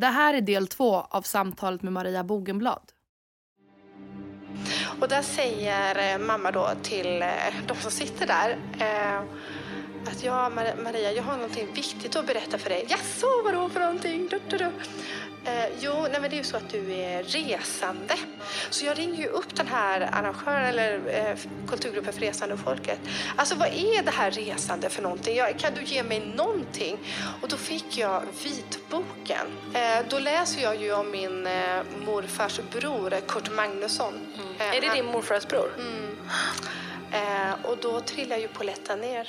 Det här är del två av samtalet med Maria Bogenblad. Och där säger eh, mamma då till eh, de som sitter där eh, att ja, Maria, jag har någonting viktigt att berätta för dig. Jaså, vadå för någonting? Du, du, du. Eh, jo, nej, men det är ju så att du är resande. Så jag ringer ju upp den här arrangören eller eh, kulturgruppen för resande och folket. Alltså vad är det här resande för någonting? Jag, kan du ge mig någonting? Och då fick jag vitboken. Eh, då läser jag ju om min eh, morfars bror Kurt Magnusson. Mm. är det din morfars bror? Mm. Eh, och då trillar ju poletten ner.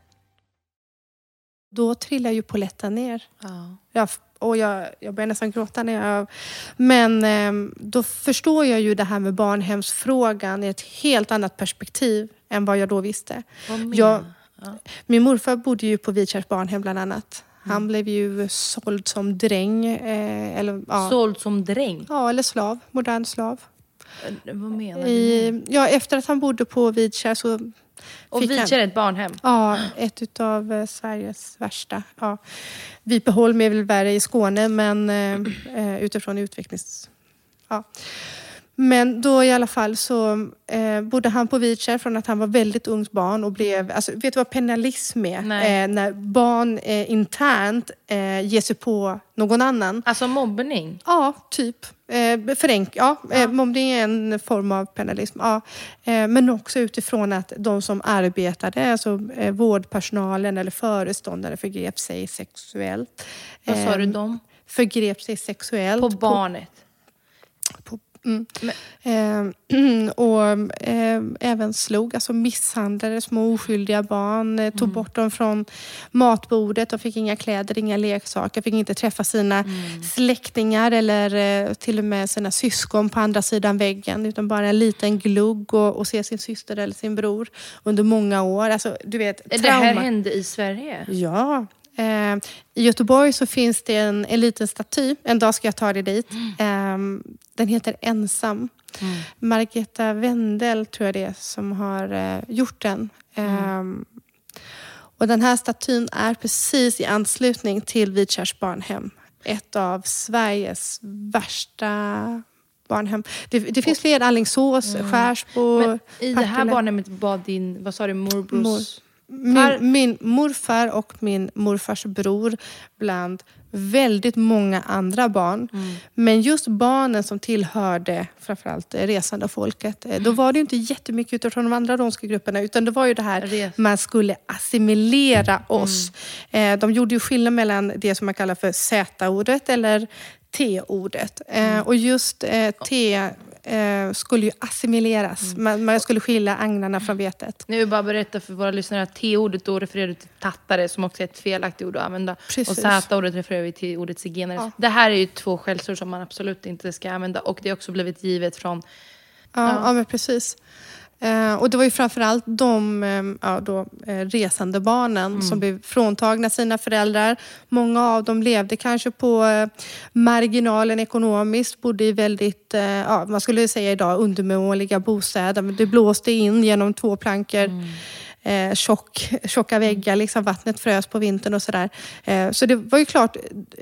Då trillar ju poletten ner. Ja. Jag, och jag, jag börjar nästan gråta när jag... Men eh, då förstår jag ju det här med barnhemsfrågan i ett helt annat perspektiv än vad jag då visste. Jag, ja. Min morfar bodde ju på Vidkärrs barnhem bland annat. Han mm. blev ju såld som dräng. Eh, eller, ja. Såld som dräng? Ja, eller slav. Modern slav. Vad menar du? ja, efter att han bodde på Vidkärr så och är ett barnhem? Ja, ett av eh, Sveriges värsta. Ja. Vipeholm är väl värre i Skåne, men eh, eh, utifrån utvecklings... Ja. Men då i alla fall så eh, bodde han på Vitkärr från att han var väldigt ungt barn och blev, alltså, vet du vad penalism är? Eh, när barn eh, internt eh, ger sig på någon annan. Alltså mobbning? Ja, typ. Eh, förenk ja, ja. Eh, mobbning är en form av penalism. Ja. Eh, men också utifrån att de som arbetade, alltså eh, vårdpersonalen eller föreståndare förgrep sig sexuellt. Vad sa du, de? Förgrep sig sexuellt. På barnet? På Mm. Eh, och eh, även slog, alltså misshandlade små oskyldiga barn. Eh, tog mm. bort dem från matbordet. De fick inga kläder, inga leksaker. Fick inte träffa sina mm. släktingar eller eh, till och med sina syskon på andra sidan väggen. Utan bara en liten glugg och, och se sin syster eller sin bror under många år. Alltså, du vet, trauma. Det här hände i Sverige? Ja. Eh, I Göteborg så finns det en, en liten staty. En dag ska jag ta dig dit. Mm. Eh, den heter Ensam. Mm. Margareta Wendel tror jag det är som har eh, gjort den. Mm. och den här statyn är precis i anslutning till Vitkärrs barnhem. Ett av Sveriges värsta barnhem. Det, det finns fler, Alingsås, mm. Skärsbo, Men I det här barnhemmet var din, vad sa du, morbrors... Mor min, min, morfar och min morfars bror bland väldigt många andra barn. Mm. Men just barnen som tillhörde framförallt resande folket, mm. då var det inte jättemycket utifrån de andra romska grupperna utan det var ju det här Res. man skulle assimilera mm. oss. Mm. de gjorde ju skillnad mellan det som man kallar för Z-ordet eller T-ordet. Mm. och just eh, T eh, skulle ju assimileras. Mm. Man, man, skulle skilja agnarna från vetet. Nu vill bara berätta för våra lyssnare att T-ordet då refererar du till tattare som också är ett felaktigt ord att använda. Precis. Och Z-ordet refererar vi till ordet zigenare. Ja. Det här är ju två skällsord som man absolut inte ska använda och det har också blivit givet från Ja, ja. ja men precis. Eh, och det var ju framförallt de eh, ja, då, eh, resande barnen mm. som blev fråntagna sina föräldrar. Många av dem levde kanske på eh, marginalen ekonomiskt, bodde i väldigt, ja, man skulle säga idag undermåliga bostäder. Det blåste in genom två plankor. Mm. Eh, tjock, tjocka väggar, liksom vattnet frös på vintern och sådär. Eh, så det var ju klart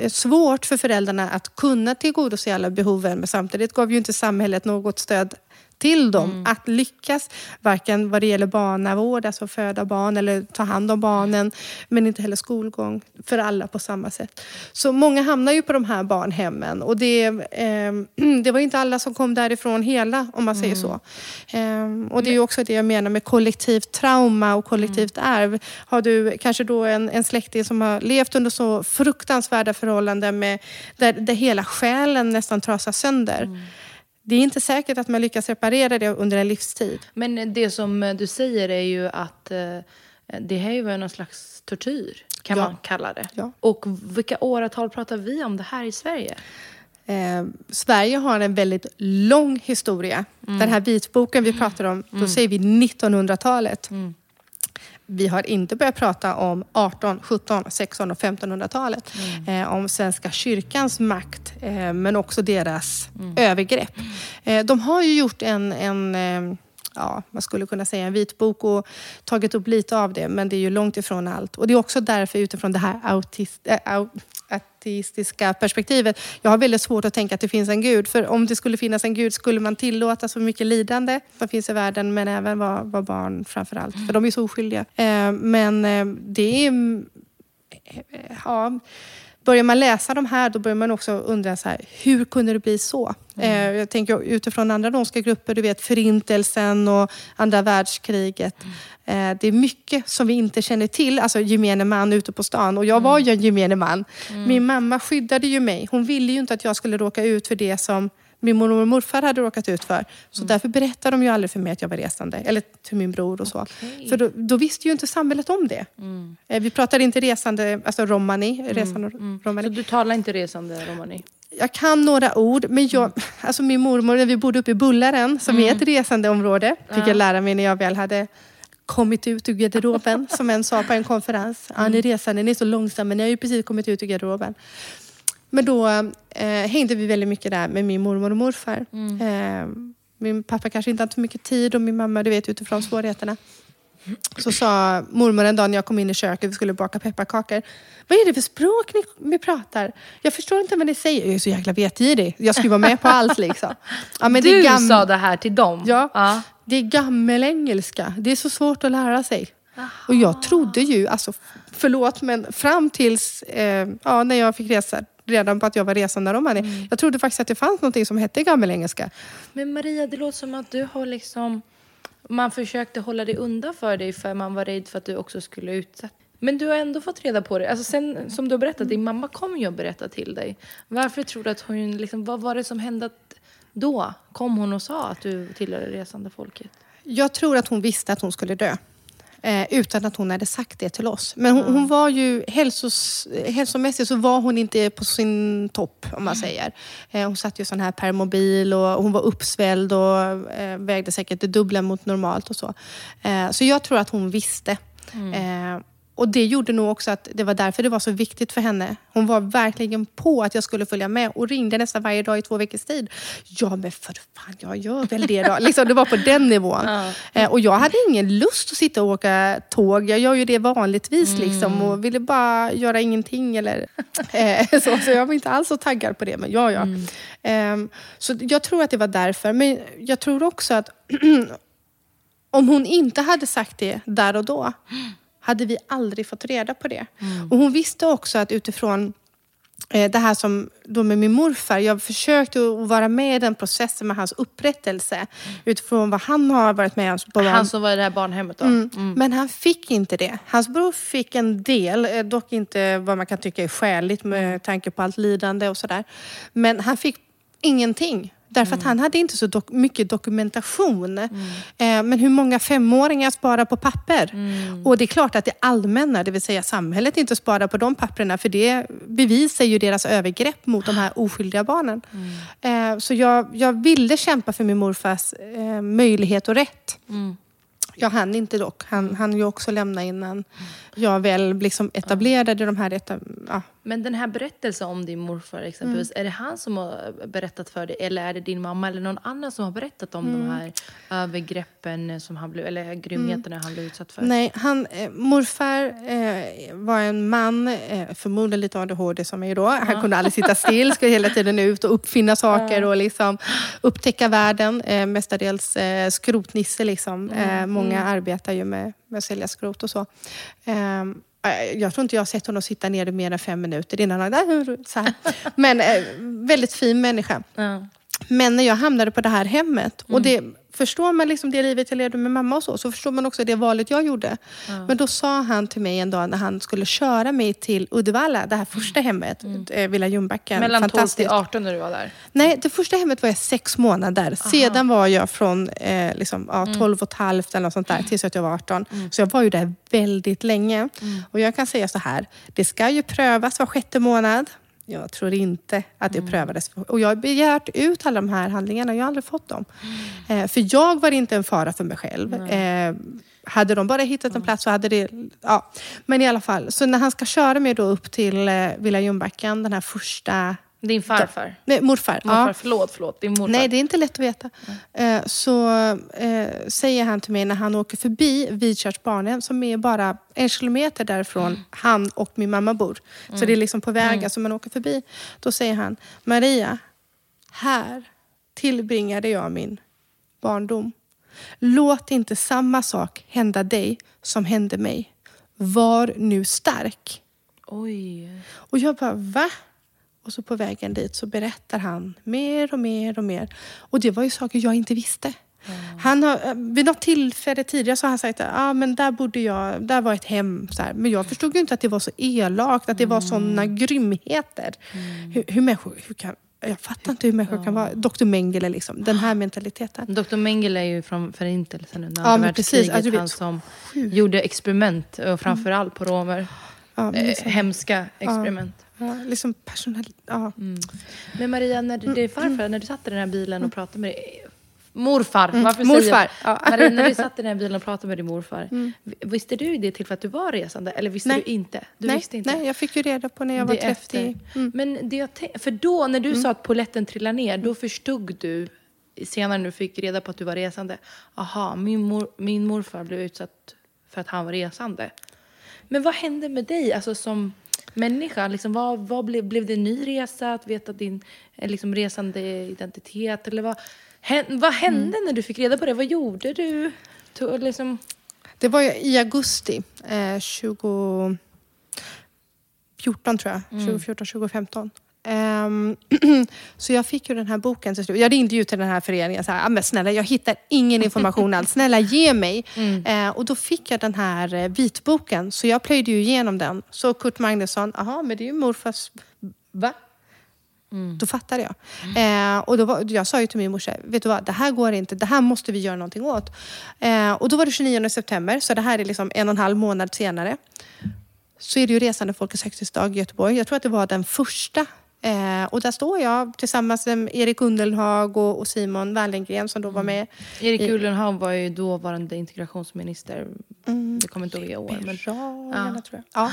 svårt för föräldrarna att kunna tillgodose alla behoven men samtidigt gav ju inte samhället något stöd till dem mm. att lyckas. Varken vad det gäller barnavård, alltså föda barn eller ta hand om barnen. Men inte heller skolgång för alla på samma sätt. Så många hamnar ju på de här barnhemmen. Och det, eh, det var inte alla som kom därifrån hela, om man säger mm. så. Eh, och det är också det jag menar med kollektivt trauma och kollektivt mm. arv. Har du kanske då en, en släkting som har levt under så fruktansvärda förhållanden med, där, där hela själen nästan trasas sönder. Mm det är inte säkert att man lyckas reparera det under en livstid. Men det som du säger är ju att eh, det här är ju någon slags tortyr. kan Ja. man kalla det. Ja. Och vilka åratal pratar vi om det här i Sverige? Eh, Sverige har en väldigt lång historia. Den här vitboken vi pratar om, då säger vi 1900-talet. Vi har inte börjat prata om 18, 17, 16 och 1500-talet. Eh, om Svenska kyrkans makt, eh, men också deras övergrepp. Eh, de har ju gjort en, en eh, ja, man skulle kunna säga en vitbok och tagit upp lite av det, men det är ju långt ifrån allt. Och det är också därför utifrån det här autist, äh, au, ateistiska perspektivet, jag har väldigt svårt att tänka att det finns en gud. För om det skulle finnas en gud skulle man tillåta så mycket lidande som finns i världen, men även vara vad barn framför allt. För de är så oskyldiga. Eh, men eh, det är... eh, Ja, Börjar man läsa de här då börjar man också undra så här, hur kunde det bli så? Eh, jag tänker utifrån andra romska grupper, du vet förintelsen och andra världskriget. Eh, det är mycket som vi inte känner till, alltså gemene man ute på stan. Och jag var ju en gemene man. Min mamma skyddade ju mig. Hon ville ju inte att jag skulle råka ut för det som min mormor och morfar hade råkat ut för. Så därför berättade de ju aldrig för mig att jag var resande. Eller till min bror och så. För då, då visste ju inte samhället om det. Eh, Vi pratade inte resande, alltså romani. Resande, romani. Så du talar inte resande romani? Jag kan några ord, men jag, alltså min mormor, när vi bodde uppe i Bullaren, som är ett resandeområde, fick jag lära mig när jag väl hade kommit ut ur garderoben, som en sa på en konferens. Ja, ni är resande, ni är så långsamma, ni har ju precis kommit ut ur garderoben. Men då eh, hängde vi väldigt mycket där med min mormor och morfar. Eh, min pappa kanske inte hade så mycket tid och min mamma, du vet utifrån svårigheterna. Så sa mormor en dag när jag kom in i köket, vi skulle baka pepparkakor. Vad är det för språk ni, ni pratar? Jag förstår inte vad ni säger. Jag är så jäkla vetgirig. Jag skulle vara med på allt liksom. Ja, men det du gam- sa det här till dem? Ja, ja. det är gammelengelska. Det är så svårt att lära sig. Och jag trodde ju, alltså förlåt, men fram tills eh, ja, när jag fick resa redan på att jag var resande romani. Mm. Jag trodde faktiskt att det fanns något som hette gammelengelska. Men Maria, det låter som att du har liksom... Man försökte hålla det undan för dig för man var rädd för att du också skulle utsätta. Men du har ändå fått reda på det. Alltså sen, som du har berättat, din mamma kom ju att berätta till dig. Varför tror du att hon... Liksom, vad var det som hände att då? Kom hon och sa att du tillhörde resande folket? Jag tror att hon visste att hon skulle dö. Eh, utan att hon hade sagt det till oss. Men hon, hon var ju hälsos, hälsomässigt så var hon inte på sin topp om man säger. Eh, hon satt ju sån här permobil och hon var uppsvälld och eh, vägde säkert det dubbla mot normalt och så. Eh, så jag tror att hon visste. Eh, och det gjorde nog också att det var därför det var så viktigt för henne. Hon var verkligen på att jag skulle följa med och ringde nästan varje dag i två veckors tid. Ja men för fan, jag gör väl det då. liksom, det var på den nivån. Eh, och jag hade ingen lust att sitta och åka tåg. Jag gör ju det vanligtvis liksom, och ville bara göra ingenting. Eller, eh, så, så jag var inte alls så taggad på det. Men ja, ja. Ehm, så jag tror att det var därför. Men jag tror också att om hon inte hade sagt det där och då hade vi aldrig fått reda på det. Och hon visste också att utifrån eh, det här som då med min morfar, jag försökte att vara med i den processen med hans upprättelse utifrån vad han har varit med om. Han som var i det här barnhemmet då? Mm. Men han fick inte det. Hans bror fick en del, eh, dock inte vad man kan tycka är skäligt med tanke på allt lidande och sådär. Men han fick ingenting. Därför att han hade inte så dok- mycket dokumentation. Eh, men hur många femåringar sparar på papper? Och det är klart att det allmänna, det vill säga samhället, inte sparar på de papperna. För det bevisar ju deras övergrepp mot de här oskyldiga barnen. Eh, så jag, jag ville kämpa för min morfars eh, möjlighet och rätt. Jag hann inte dock. Han hann ju också lämna innan jag väl liksom etablerade de här... Eta, ja. Men den här berättelsen om din morfar exempelvis, är det han som har berättat för dig eller är det din mamma eller någon annan som har berättat om de här övergreppen som han blev, eller grymheterna han blev utsatt för? Nej, han, eh, morfar eh, var en man, eh, förmodligen lite ADHD som mig då. Han kunde aldrig sitta still, skulle hela tiden ut och uppfinna saker och liksom upptäcka världen. Eh, mestadels eh, skrotnisse liksom. Eh, många arbetar ju med, med att sälja skrot och så. Ehm, eh, jag tror inte jag har sett honom sitta ner i mer än fem minuter innan han... Så här. Men eh, väldigt fin människa. Ja. Men när jag hamnade på det här hemmet, Mm. och det, förstår man liksom det livet jag levde med mamma och så, så förstår man också det valet jag gjorde. Men då sa han till mig en dag när han skulle köra mig till Uddevalla, det här första hemmet, mm. Villa Ljungbacken. Mellan 12 till Fantastiskt. 18 när du var där. Nej, det första hemmet var jag sex månader. Sedan var jag från eh, liksom, ja, 12 och ett halvt eller något sånt där tills att jag var 18. Så jag var ju där väldigt länge. Och jag kan säga så här, det ska ju prövas var sjätte månad. Jag tror inte att det prövades. Och jag har begärt ut alla de här handlingarna, jag har aldrig fått dem. Eh, för jag var inte en fara för mig själv. Eh, hade de bara hittat en plats så hade det... Ja. Men i alla fall, så när han ska köra mig då upp till eh, Villa Ljungbacken, den här första... Din farfar. Nej, morfar. Morfar, ja. förlåt, förlåt. Din morfar. Nej, det är inte lätt att veta. Eh, Så eh, säger han till mig när han åker förbi Vidkärrsbarnen som är bara en kilometer därifrån han och min mamma bor. Så det är liksom på vägen som man åker förbi. Då säger han, Maria, här tillbringade jag min barndom. Låt inte samma sak hända dig som hände mig. Var nu stark. Oj. Och jag bara, va? Och så på vägen dit så berättar han mer och mer och mer. Och det var ju saker jag inte visste. Han har, eh, vid något tillfälle tidigare så har han sagt att ah, men där bodde jag, där var ett hem. Så här. Men jag förstod ju inte att det var så elakt, att det var såna grymheter. Hur, hur människor, hur kan, jag fattar inte hur människor kan vara Dr Mengele, liksom, den här mentaliteten. Dr Mengele är ju från Förintelsen under Ja, andra världskriget. Vet, han som gjorde experiment, och framförallt på romer. Ja, Eh, hemska experiment. ja, liksom personal, ja. Men Maria, när du, det är Mm. farfar, när du satt i den här bilen och pratade med dig, Morfar, varför Morfar, säger jag? ja. Mm. Maria, när du satt i den här bilen och pratade med din morfar, visste du det till för att du var resande? Eller visste Nej. du inte? Du nej, visste inte? nej, jag fick ju reda på när jag var Det är 30. efter. Men det jag för då, när Mm. du sa att poletten trillade ner, då förstod du senare när du fick reda på att du var resande. Aha, min, mor, min morfar blev utsatt för att han var resande. Men vad hände med dig alltså, som människa? Liksom, vad, vad blev, blev det en ny resa? Att veta din eh, liksom, resande identitet? Eller vad, hän, vad hände Mm. när du fick reda på det? Vad gjorde du? To, liksom, Det var i augusti eh, 2014 tror jag. 2014, 2015. Ehm, så jag fick ju den här boken till slut. Jag ringde ju till den här föreningen och sa, ah, men snälla jag hittar ingen information alls. Snälla ge mig. Eh, och då fick jag den här eh, vitboken. Så jag plöjde ju igenom den. Så Kurt Magnusson, jaha men det är ju morfars... Va? Då fattade jag. Eh, och då var, jag sa ju till min morsa, vet du vad, det här går inte, det här måste vi göra någonting åt. Eh, och då var det 29 september, så det här är liksom en och en halv månad senare. Så är det ju resande Folkets högtidsdag i Göteborg. Jag tror att det var den första. Eh, och där står jag tillsammans med Erik Undelhag och, och Simon Wallengren som då var med. Erik Ullenhag var ju dåvarande integrationsminister. Det kommer inte i år. Men, Liberalerna, tror jag.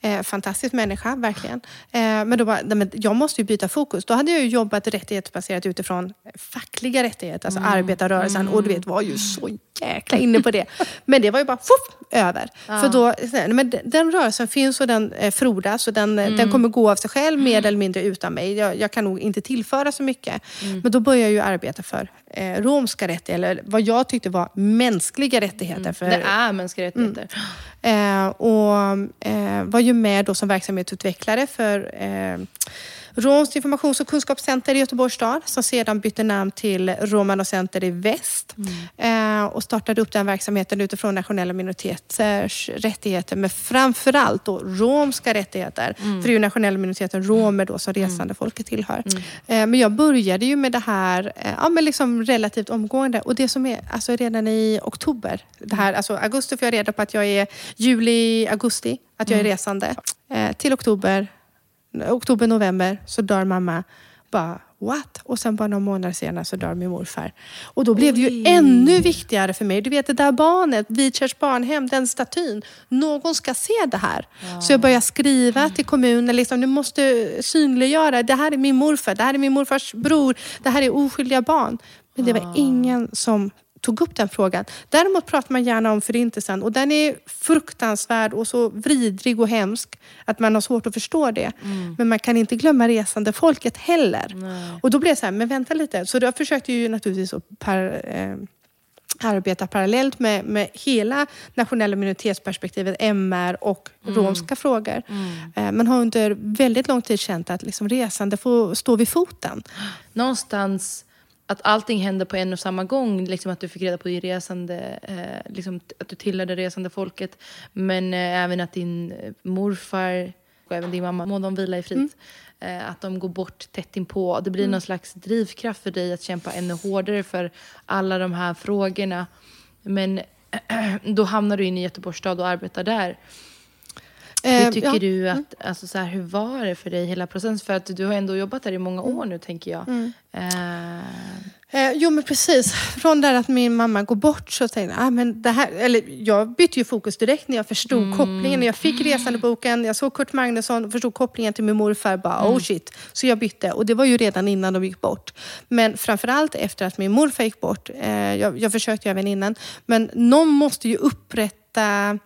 Ja. Eh, fantastisk människa, verkligen. Eh, men då bara, men jag måste ju byta fokus. Då hade jag ju jobbat rättighetsbaserat utifrån fackliga rättigheter, alltså arbetarrörelsen. Och du vet, var ju så jäkla inne på det. Men det var ju bara fuff, över. För då, men den- rörelsen finns och den eh, frodas och den, eh, den kommer gå av sig själv mer eller mindre utan mig. Jag, jag kan nog inte tillföra så mycket. Men då började jag ju arbeta för eh, romska rättigheter, eller vad jag tyckte var mänskliga rättigheter. För, det är mänskliga rättigheter. Eh, och eh, var ju med då som verksamhetsutvecklare för eh, Romskt informations och kunskapscenter i Göteborgs stad som sedan bytte namn till Romano Center i väst. Eh, och startade upp den verksamheten utifrån nationella minoriteters rättigheter men framförallt då romska rättigheter. För det är ju nationella minoriteten romer då som resande folket tillhör. Eh, men jag började ju med det här eh, ja, men liksom relativt omgående och det som är alltså redan i oktober. Det här, alltså augusti får jag reda på att jag är juli, augusti, att jag är resande. Eh, till oktober oktober, november så dör mamma. Bara what? Och sen bara några månader senare så dör min morfar. Och då blev det ju ännu viktigare för mig. Du vet det där barnet, Vidkärrs barnhem, den statyn. Någon ska se det här. Så jag började skriva till kommunen, liksom, du måste synliggöra. Det här är min morfar, det här är min morfars bror. Det här är oskyldiga barn. Men det var ingen som tog upp den frågan. Däremot pratar man gärna om förintelsen och den är fruktansvärd och så vridrig och hemsk att man har svårt att förstå det. Men man kan inte glömma resande folket heller. Och då blev det så här, men vänta lite. Så då försökte jag ju naturligtvis att per, eh, arbeta parallellt med, med hela nationella minoritetsperspektivet, MR och romska frågor. Eh, Men har under väldigt lång tid känt att liksom resande får stå vid foten. Någonstans att allting hände på en och samma gång. Liksom att du fick reda på i resande, eh, liksom att du tillhörde resande folket. Men eh, även att din eh, morfar och även din mamma, må de vila i frid. Eh, att de går bort tätt inpå. Det blir någon slags drivkraft för dig att kämpa ännu hårdare för alla de här frågorna. Men då hamnar du in i Göteborgs stad och arbetar där. Hur Eh, tycker ja. du att, alltså så här, hur var det för dig hela processen? För att du har ändå jobbat där i många Mm. år nu tänker jag. Eh, Eh, jo men precis, från där att min mamma går bort så tänkte jag, ah, men det här, eller jag bytte ju fokus direkt när jag förstod Mm. kopplingen. När jag fick resandeboken, jag såg Kurt Magnusson och förstod kopplingen till min morfar. Bara, Mm. oh shit. Så jag bytte och det var ju redan innan de gick bort. Men framförallt efter att min morfar gick bort, eh, jag, jag försökte ju även innan, men någon måste ju upprätta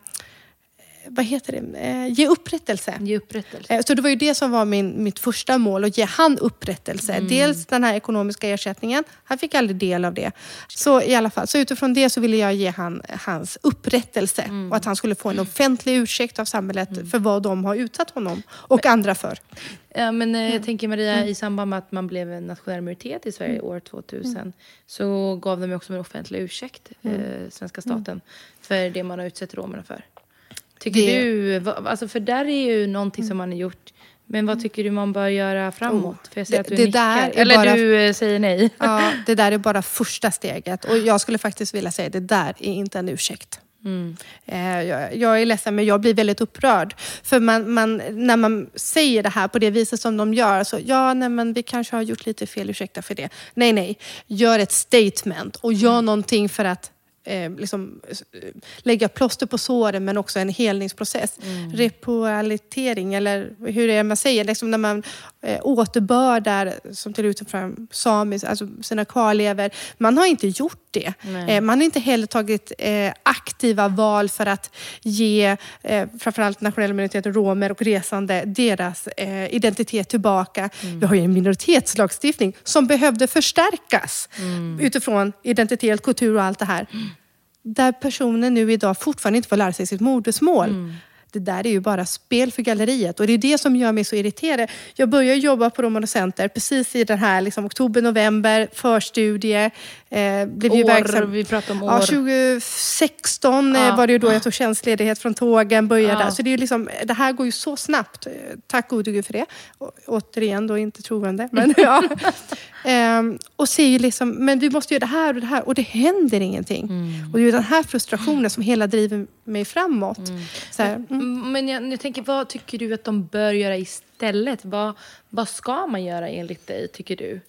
vad heter det, eh, ge upprättelse. ge upprättelse. Eh, Så det var ju det som var min, mitt första mål, att ge han upprättelse. Mm. Dels den här ekonomiska ersättningen, han fick aldrig del av det. Så i alla fall, så utifrån det så ville jag ge han hans upprättelse Mm. och att han skulle få en offentlig ursäkt av samhället för vad de har utsatt honom och andra för. Ja, men eh, Mm. jag tänker Maria, i samband med att man blev en nationell minoritet i Sverige Mm. år 2000 så gav de också en offentlig ursäkt, Mm. eh, svenska staten, för det man har utsatt romerna för. Tycker Det- du, alltså för där är ju någonting som man har gjort, men vad tycker du man bör göra framåt? För jag ser Det- att du det nickar. Eller bara- du eh, säger nej. Ja, det där är bara första steget och jag skulle faktiskt vilja säga det där är inte en ursäkt. Mm. Eh, Jag, jag är ledsen men jag blir väldigt upprörd. För man, man, när man säger det här på det viset som de gör, så ja, nej, men vi kanske har gjort lite fel, ursäkta för det. Nej, nej. Gör ett statement och gör Mm. någonting för att eh, liksom, eh, lägga plåster på såren men också en helningsprocess. Mm. Repoalitering, eller hur är det man säger, liksom när man eh, återbördar som till utifrån samis, alltså sina kvarlever. Man har inte gjort det. Eh, man har inte heller tagit eh, aktiva val för att ge eh, framförallt nationella minoriteter, romer och resande deras eh, identitet tillbaka. Vi har ju en minoritetslagstiftning som behövde förstärkas utifrån identitet, kultur och allt det här. Där personen nu idag fortfarande inte får lära sig sitt modersmål. Mm. Det där är ju bara spel för galleriet och det är det som gör mig så irriterad. Jag började jobba på Romano Center precis i den här liksom, oktober, november, förstudie. Eh, blev ju År, verksam- vi pratar om år. Ja, 2016 eh, Ja. var det ju då jag tog tjänstledighet från tågen, började Ja. där. Så det, är ju liksom, det här går ju så snabbt. Eh, Tack gode gud för det. Å, återigen då inte troende. Men, ja. ehm, och ser ju liksom, men vi måste göra det här och det här och det händer ingenting. Och det är ju den här frustrationen som hela driver mig framåt. Så här, mm. Mm, Men jag, jag tänker, vad tycker du att de bör göra istället? Vad, vad ska man göra enligt dig, tycker du?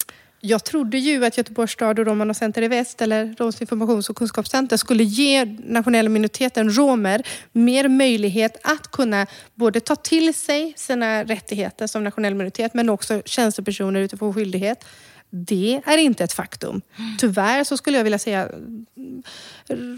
Jag trodde ju att Göteborgs stad och Romano Center i Väst, eller Roms informations och kunskapscenter, skulle ge nationella minoriteten romer mer möjlighet att kunna både ta till sig sina rättigheter som nationell minoritet, men också tjänstepersoner utifrån skyldighet. Det är inte ett faktum. Tyvärr så skulle jag vilja säga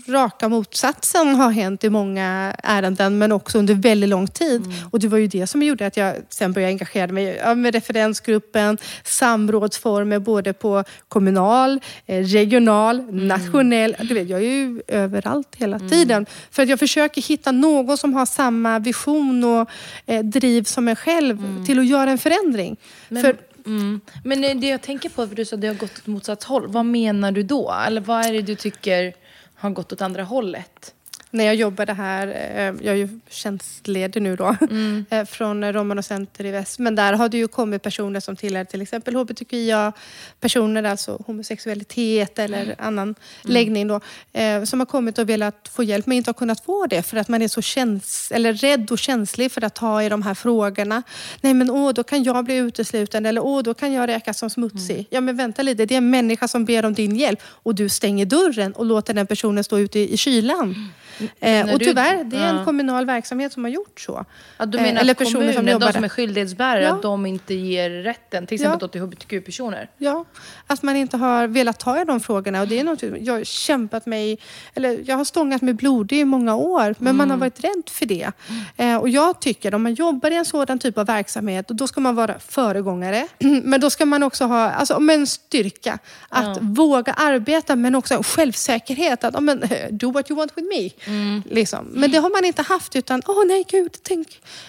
raka motsatsen har hänt i många ärenden men också under väldigt lång tid. Och det var ju det som gjorde att jag sen började engagera mig med referensgruppen, samrådsformer både på kommunal, eh, regional, nationell. Du vet, jag är ju överallt hela tiden. För att jag försöker hitta någon som har samma vision och eh, driv som en själv till att göra en förändring. För, Mm. Men eh, det jag tänker på, för du sa att det har gått åt motsatt håll. Vad menar du då? Eller vad är det du tycker har gått åt andra hållet? När jag jobbade här, eh, jag är ju tjänstledig nu då, Mm. eh, från Romano Center i Väst. Men där har det ju kommit personer som tillhör till exempel hbtqia-personer, alltså homosexualitet eller Mm. annan läggning då, eh, som har kommit och velat få hjälp men inte har kunnat få det för att man är så käns eller rädd och känslig för att ta i de här frågorna. Nej men åh, då kan jag bli utesluten eller åh, då kan jag räkas som smutsig. Mm. Ja men vänta lite, det är en människa som ber om din hjälp och du stänger dörren och låter den personen stå ute i, i kylan. Eh, och tyvärr, det är en ja. kommunal verksamhet som har gjort så. Ja, du Eh, menar eller att personer kommunen, som de jobbar som där. är skyldighetsbärare, Ja. att de inte ger rätten, till exempel Ja. till hbtq-personer? Ja, att man inte har velat ta i de frågorna. Och det är något jag har kämpat mig, eller jag har stångat mig blodig i många år, men man har varit rädd för det. Eh, och jag tycker, om man jobbar i en sådan typ av verksamhet, då ska man vara föregångare. Men då ska man också ha alltså, med en styrka att våga arbeta, men också en självsäkerhet. Att, men, eh, do what you want with me. Liksom. Men det har man inte haft, utan, åh nej gud, tänk.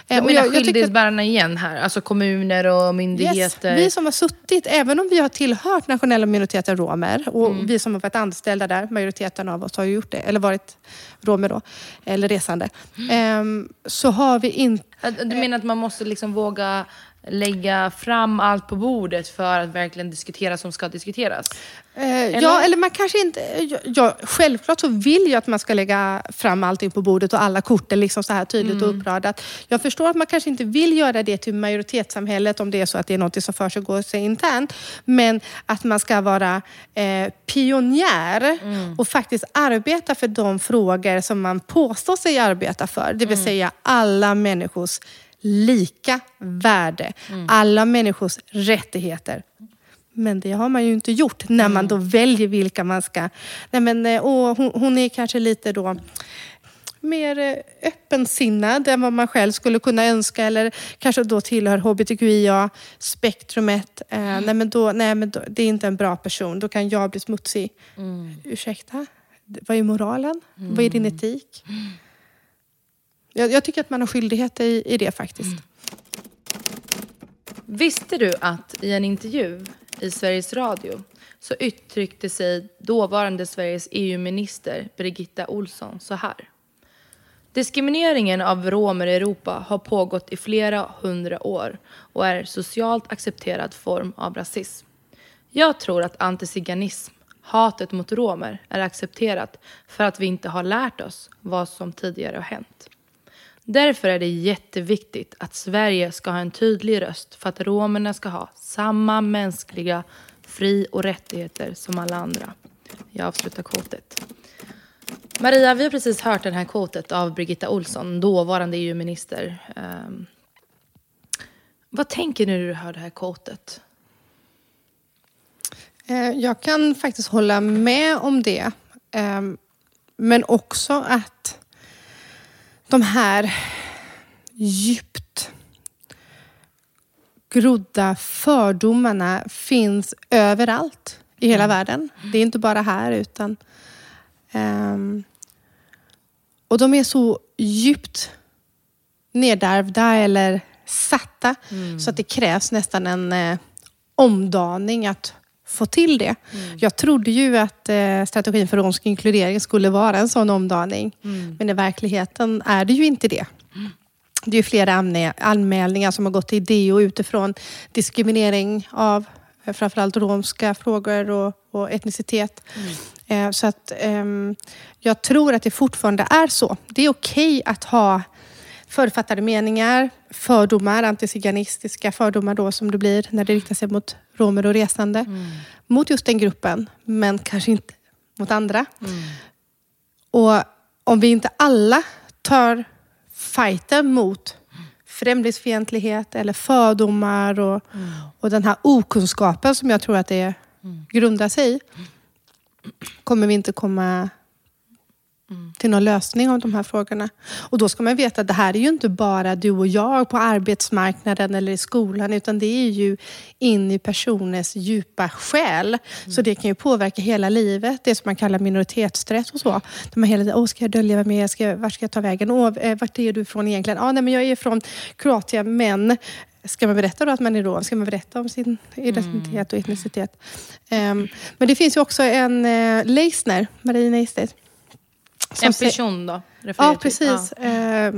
Eh, Jag menar jag tycker skyldighetsbärarna igen här, alltså kommuner och myndigheter. Yes. Vi som har suttit, även om vi har tillhört nationella minoriteter romer och Mm. vi som har varit anställda där, majoriteten av oss har ju gjort det, eller varit romer då, eller resande, Mm. ehm, så har vi inte... Du menar att man måste liksom våga lägga fram allt på bordet för att verkligen diskutera som ska diskuteras? Eh, Ja, eller man kanske inte... Ja, självklart så vill jag att man ska lägga fram allting på bordet och alla korten liksom så här tydligt Mm. och uppradat. Jag förstår att man kanske inte vill göra det till majoritetssamhället om det är så att det är något som försiggår sig internt. Men att man ska vara eh, pionjär Mm. och faktiskt arbeta för de frågor som man påstår sig arbeta för. Det vill säga alla människors lika värde, alla människors rättigheter. Men det har man ju inte gjort när man då väljer vilka man ska... Nej men, eh, åh, hon, hon är kanske lite då mer eh, öppensinnad än vad man själv skulle kunna önska eller kanske då tillhör hbtqia-spektrumet. Eh, nej, men då, nej men då, det är inte en bra person, då kan jag bli smutsig. Ursäkta? Vad är moralen? Vad är din etik? Jag, jag tycker att man har skyldighet i, i det faktiskt. Mm. Visste du att i en intervju i Sveriges Radio så uttryckte sig dåvarande Sveriges EU-minister Birgitta Olsson så här. Diskrimineringen av romer i Europa har pågått i flera hundra år och är socialt accepterad form av rasism. Jag tror att antiziganism, hatet mot romer, är accepterat för att vi inte har lärt oss vad som tidigare har hänt. Därför är det jätteviktigt att Sverige ska ha en tydlig röst för att romerna ska ha samma mänskliga fri och rättigheter som alla andra. Jag avslutar kvotet. Maria, vi har precis hört det här kvotet av Birgitta Olsson, dåvarande EU-minister. Um, vad tänker du när du hör det här kvotet? Eh, jag kan faktiskt hålla med om det. Um, Men också att de här djupt grodda fördomarna finns överallt i hela världen. Det är inte bara här utan... ehm, och de är så djupt nedärvda eller satta så att det krävs nästan en eh, omdaning att få till det. Jag trodde ju att eh, strategin för romsk inkludering skulle vara en sån omdaning. Men i verkligheten är det ju inte det. Det är flera anmä- anmälningar som har gått till DO utifrån diskriminering av eh, framförallt romska frågor och, och etnicitet. Eh, så att ehm, jag tror att det fortfarande är så. Det är okej att ha förutfattade meningar, fördomar, antiziganistiska fördomar då som det blir när det riktar sig mot romer och resande. Mot just den gruppen, men kanske inte mot andra. Och om vi inte alla tar fighten mot främlingsfientlighet eller fördomar och, och den här okunskapen som jag tror att det grundar sig i, kommer vi inte komma till någon lösning av de här frågorna. Och då ska man veta att det här är ju inte bara du och jag på arbetsmarknaden eller i skolan, utan det är ju in i personens djupa själ. Så det kan ju påverka hela livet, det som man kallar minoritetsstress och så. Där man hela tiden, åh ska jag dölja vem jag är, ska jag, vart ska jag ta vägen? Åh, eh, vart är du ifrån egentligen? Ah, nej, men jag är från Kroatien, men Ska man berätta då att man är rom? Ska man berätta om sin identitet och etnicitet? Ehm, men det finns ju också en uh, Leisner, Marie Neistet, En person då? Ja, precis. Eh,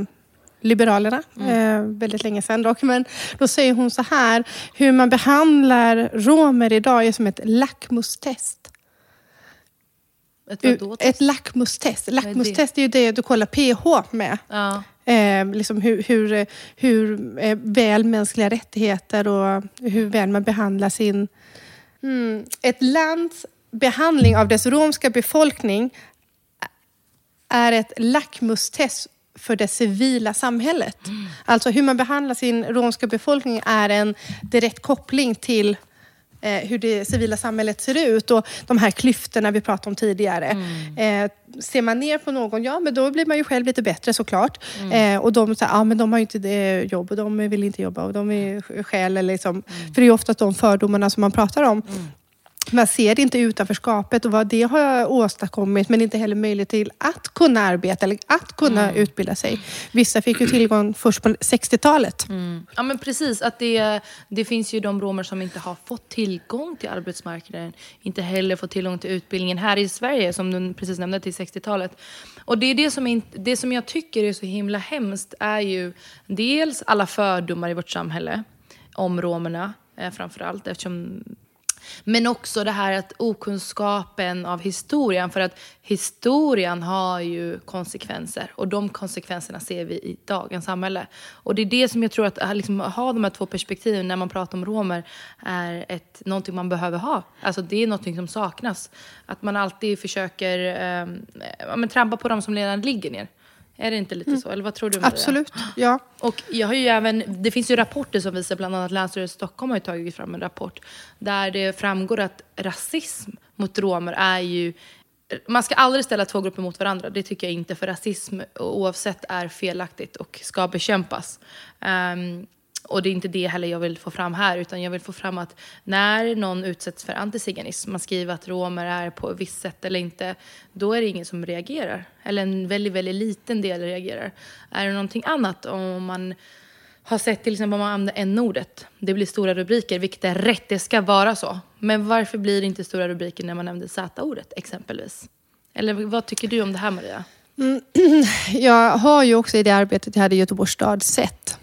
Liberalerna, eh, väldigt länge sedan dock. Men då säger hon så här, hur man behandlar romer idag är som ett lackmustest. Ja. Ett vadå? Ett lackmustest. Lackmustest är ju det du kollar pH med. Ja. Eh, liksom hur hur, hur eh, väl mänskliga rättigheter och hur väl man behandlar sin... Mm, ett lands behandling av dess romska befolkning är ett lackmustest för det civila samhället. Alltså hur man behandlar sin romska befolkning är en direkt koppling till eh, hur det civila samhället ser ut och de här klyftorna vi pratade om tidigare. Eh, ser man ner på någon, ja men då blir man ju själv lite bättre såklart. Eh, och de säger, ja men de har ju inte det jobb och de vill inte jobba och de är skäl eller liksom. För det är ju ofta de fördomarna som man pratar om. Man ser inte utanförskapet och vad det har åstadkommit men inte heller möjlighet till att kunna arbeta eller att kunna utbilda sig. Vissa fick ju tillgång först på 60-talet. Ja men precis, att det, det finns ju de romer som inte har fått tillgång till arbetsmarknaden. Inte heller fått tillgång till utbildningen här i Sverige som du precis nämnde till 60-talet. Och det är det som, inte, det som jag tycker är så himla hemskt är ju dels alla fördomar i vårt samhälle om romerna eh, framförallt eftersom men också det här att okunskapen av historien, för att historien har ju konsekvenser och de konsekvenserna ser vi i dagens samhälle. Och det är det som jag tror att, liksom, att liksom, ha de här två perspektiven när man pratar om romer är ett, någonting man behöver ha. Alltså det är någonting som saknas. Att man alltid försöker eh, men, trampa på dem som redan ligger ner. Är det inte lite så? Eller vad tror du? Maria? Absolut, ja. Och jag har ju även, det finns ju rapporter som visar, bland annat Länsstyrelsen i Stockholm har tagit fram en rapport där det framgår att rasism mot romer är ju man ska aldrig ställa två grupper mot varandra, det tycker jag inte, för rasism oavsett är felaktigt och ska bekämpas. Um, och det är inte det heller jag vill få fram här, utan jag vill få fram att när någon utsätts för antiziganism, man skriver att romer är på ett visst sätt eller inte, då är det ingen som reagerar. Eller en väldigt, väldigt liten del reagerar. Är det någonting annat, om man har sett till exempel om man använder n-ordet, det blir stora rubriker, vilket är rätt, det ska vara så. Men varför blir det inte stora rubriker när man använder z-ordet exempelvis? Eller vad tycker du om det här Maria? Mm, jag har ju också i det arbetet jag hade i Göteborgs stad sett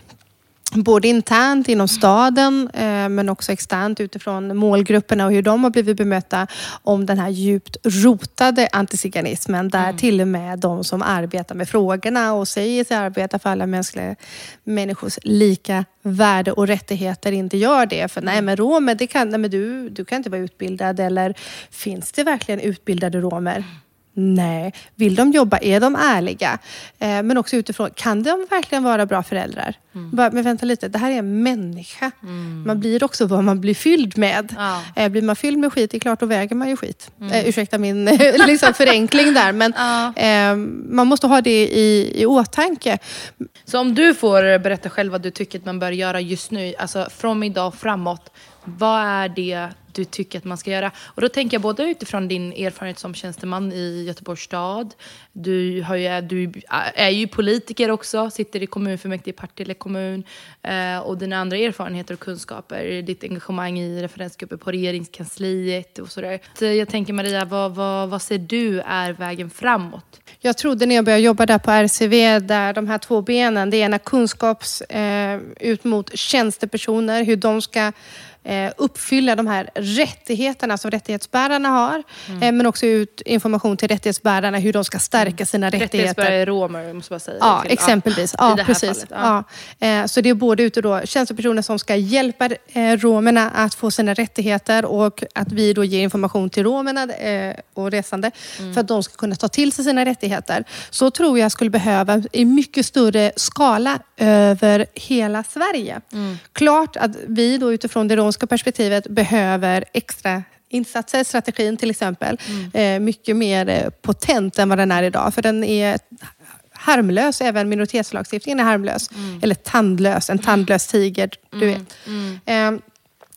både internt inom staden eh, men också externt utifrån målgrupperna och hur de har blivit bemötta om den här djupt rotade antiziganismen där mm. till och med de som arbetar med frågorna och säger sig arbeta för alla mänskliga människors lika värde och rättigheter inte gör det. För nej men romer, det kan, nej, men du, du kan inte vara utbildad eller finns det verkligen utbildade romer? Nej. Vill de jobba? Är de ärliga? Eh, men också utifrån, kan de verkligen vara bra föräldrar? Mm. Bara, men vänta lite, det här är en människa. Mm. Man blir också vad man blir fylld med. Ja. Eh, blir man fylld med skit, det är klart, då väger man ju skit. Mm. Eh, ursäkta min liksom, förenkling där. Men ja. eh, man måste ha det i, i åtanke. Så om du får berätta själv vad du tycker att man bör göra just nu, alltså från idag framåt. Vad är det du tycker att man ska göra. Och då tänker jag både utifrån din erfarenhet som tjänsteman i Göteborgs stad. Du, har ju, du är ju politiker också, sitter i kommunfullmäktige i Partille kommun. Eh, och dina andra erfarenheter och kunskaper, ditt engagemang i referensgrupper på regeringskansliet och sådär. Så jag tänker Maria, vad, vad, vad ser du är vägen framåt? Jag trodde när jag började jobba där på RCV, där de här två benen, det ena kunskaps eh, ut mot tjänstepersoner, hur de ska uppfylla de här rättigheterna som rättighetsbärarna har. Mm. Eh, men också ut information till rättighetsbärarna hur de ska stärka sina mm. rättigheter. Rättighetsbärare är romer, måste man säga. Ja, exempelvis. Ja, ja precis. Ja. Ja. Eh, så det är både ute då tjänstepersoner som ska hjälpa eh, romerna att få sina rättigheter och att vi då ger information till romerna eh, och resande mm. för att de ska kunna ta till sig sina rättigheter. Så tror jag skulle behöva i mycket större skala över hela Sverige. Mm. Klart att vi då utifrån det romska perspektivet behöver extra insatser, strategin till exempel, mm. eh, mycket mer eh, potent än vad den är idag. För den är harmlös, även minoritetslagstiftningen är harmlös. Mm. Eller tandlös, en tandlös tiger, du mm. vet. Eh,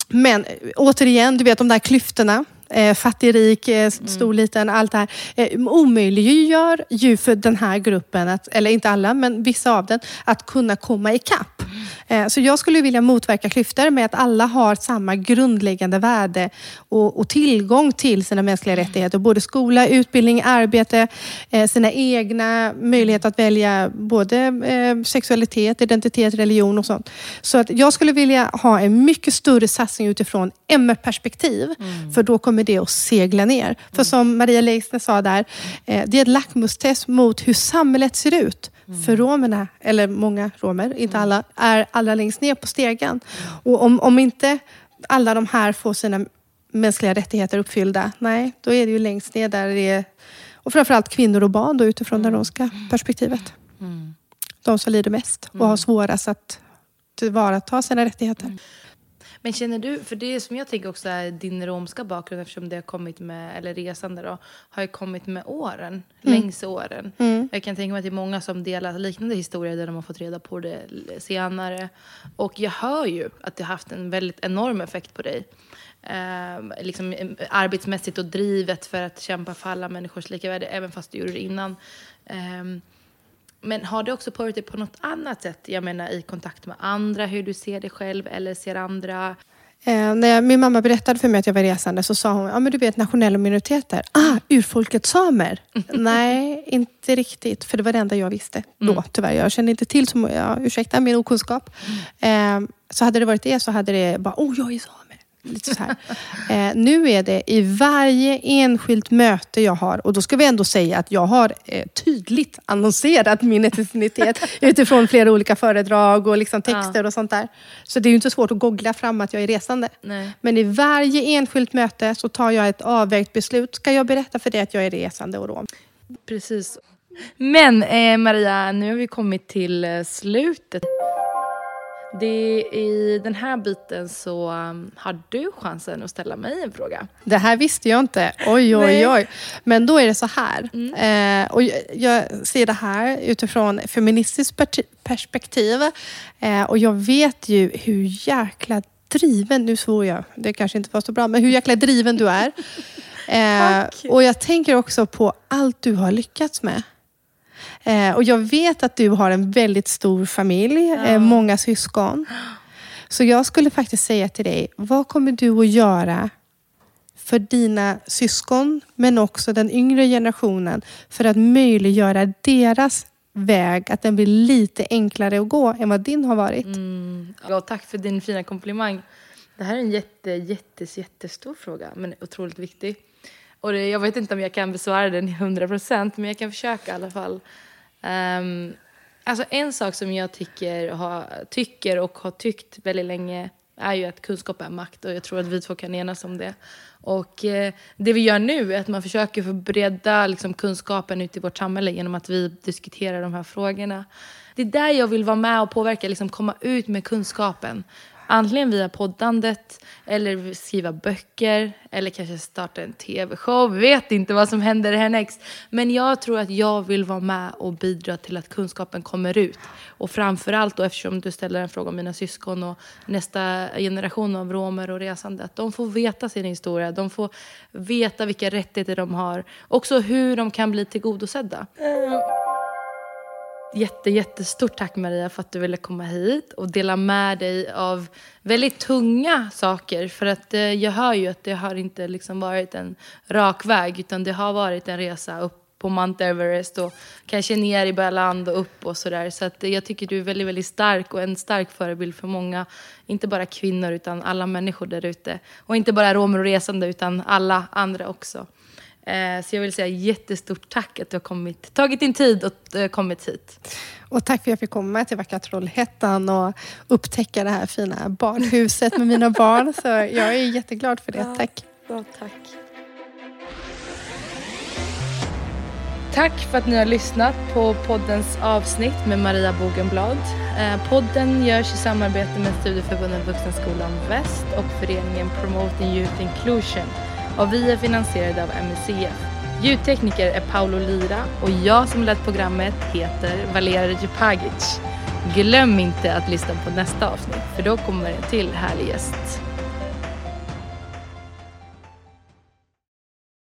men återigen, du vet de där klyftorna eh, fattig, rik, eh, stor, mm. liten, allt det här. Eh, omöjliggör ju för den här gruppen, att, eller inte alla, men vissa av den, att kunna komma ikapp. Eh, så jag skulle vilja motverka klyftor med att alla har samma grundläggande värde och, och tillgång till sina mänskliga rättigheter. Både skola, utbildning, arbete, eh, sina egna möjligheter att välja både eh, sexualitet, identitet, religion och sånt. Så att jag skulle vilja ha en mycket större satsning utifrån MR-perspektiv. Mm. För då kommer det att segla ner. För som Maria Leissner sa där, det är ett lackmustest mot hur samhället ser ut. Mm. För romerna, eller många romer, inte mm. alla, är allra längst ner på stegen. Mm. Och om, om inte alla de här får sina mänskliga rättigheter uppfyllda, nej, då är det ju längst ner där det är Och framförallt kvinnor och barn då, utifrån det romska perspektivet. Mm. De som lider mest och har svårast att tillvarata sina rättigheter. Men känner du, för det som jag tänker också är din romska bakgrund eftersom det har kommit med, eller resande då, har ju kommit med åren, längs åren. Jag kan tänka mig att det är många som delar liknande historier där de har fått reda på det senare. Och jag hör ju att det har haft en väldigt enorm effekt på dig. Eh, liksom, eh, arbetsmässigt och drivet för att kämpa för alla människors lika värde, även fast du gjorde det innan. Ehm, men har det också påverkat dig på något annat sätt? Jag menar i kontakt med andra, hur du ser dig själv eller ser andra? Eh, när min mamma berättade för mig att jag var resande så sa hon, ja men du vet nationella minoriteter. Ah, urfolket samer. Nej, inte riktigt. För det var det enda jag visste då tyvärr. Jag kände inte till, så, ja, ursäkta min okunskap. Eh, så hade det varit det så hade det bara, oh jag är same. Lite så här. Eh, nu är det i varje enskilt möte jag har, och då ska vi ändå säga att jag har eh, tydligt annonserat min etnicitet utifrån flera olika föredrag och liksom texter och sånt där. Så det är ju inte svårt att googla fram att jag är resande. Nej. Men i varje enskilt möte så tar jag ett avvägt beslut. Ska jag berätta för dig att jag är resande och rom? Precis. Men eh, Maria, nu har vi kommit till eh, slutet. Det, I den här biten så um, har du chansen att ställa mig en fråga. Det här visste jag inte. Oj, oj, oj. Men då är det så här. Eh, och jag, ser det här utifrån feministiskt perspektiv. Eh, och jag vet ju hur jäkla driven, nu svor jag, det kanske inte var så bra, men hur jäkla driven du är. Eh, Tack. och jag tänker också på allt du har lyckats med. Eh, och jag vet att du har en väldigt stor familj, eh, många syskon. Så jag skulle faktiskt säga till dig, vad kommer du att göra för dina syskon, men också den yngre generationen, för att möjliggöra deras väg, att den blir lite enklare att gå än vad din har varit. Ja, tack för din fina komplimang. Det här är en jätte, jätte, jättestor fråga, men otroligt viktig. Och det, jag vet inte om jag kan besvara den i 100 procent, men jag kan försöka i alla fall. Um, alltså en sak som jag tycker, har, tycker och har tyckt väldigt länge är ju att kunskap är makt och jag tror att vi två kan enas om det. Och eh, det vi gör nu är att man försöker förbreda liksom, kunskapen ute i vårt samhälle genom att vi diskuterar de här frågorna. Det är där jag vill vara med och påverka, liksom komma ut med kunskapen. Antingen via poddandet, eller skriva böcker, eller kanske starta en tv-show. Vi vet inte vad som händer härnäst. Men jag tror att jag vill vara med och bidra till att kunskapen kommer ut. Och framförallt då, eftersom du ställer en fråga om mina syskon och nästa generation av romer och resande, att de får veta sin historia. De får veta vilka rättigheter de har. Också hur de kan bli tillgodosedda. Eh, Jätte, jättestort tack Maria för att du ville komma hit och dela med dig av väldigt tunga saker. För att eh, jag hör ju att det har inte liksom varit en rak väg utan det har varit en resa upp på Mount Everest och kanske ner i Berland och upp och sådär. Så att eh, jag tycker du är väldigt, väldigt stark och en stark förebild för många, inte bara kvinnor utan alla människor där ute. Och inte bara romer och resande utan alla andra också. Eh, Så jag vill säga jättestort tack att du har kommit, tagit din tid och eh, kommit hit. Och tack för att jag fick komma till vackra Trollhättan och upptäcka det här fina barnhuset med mina barn. Så jag är jätteglad för det. Tack. Ja, tack. Tack för att ni har lyssnat på poddens avsnitt med Maria Bogenblad. Eh, podden görs i samarbete med Studieförbundet Vuxenskolan Väst och föreningen Promoting Youth Inclusion och vi är finansierade av MUCF. Ljudtekniker är Paolo Lira och jag som lett programmet heter Valera Djupagic. Glöm inte att lyssna på nästa avsnitt för då kommer en till härlig gäst.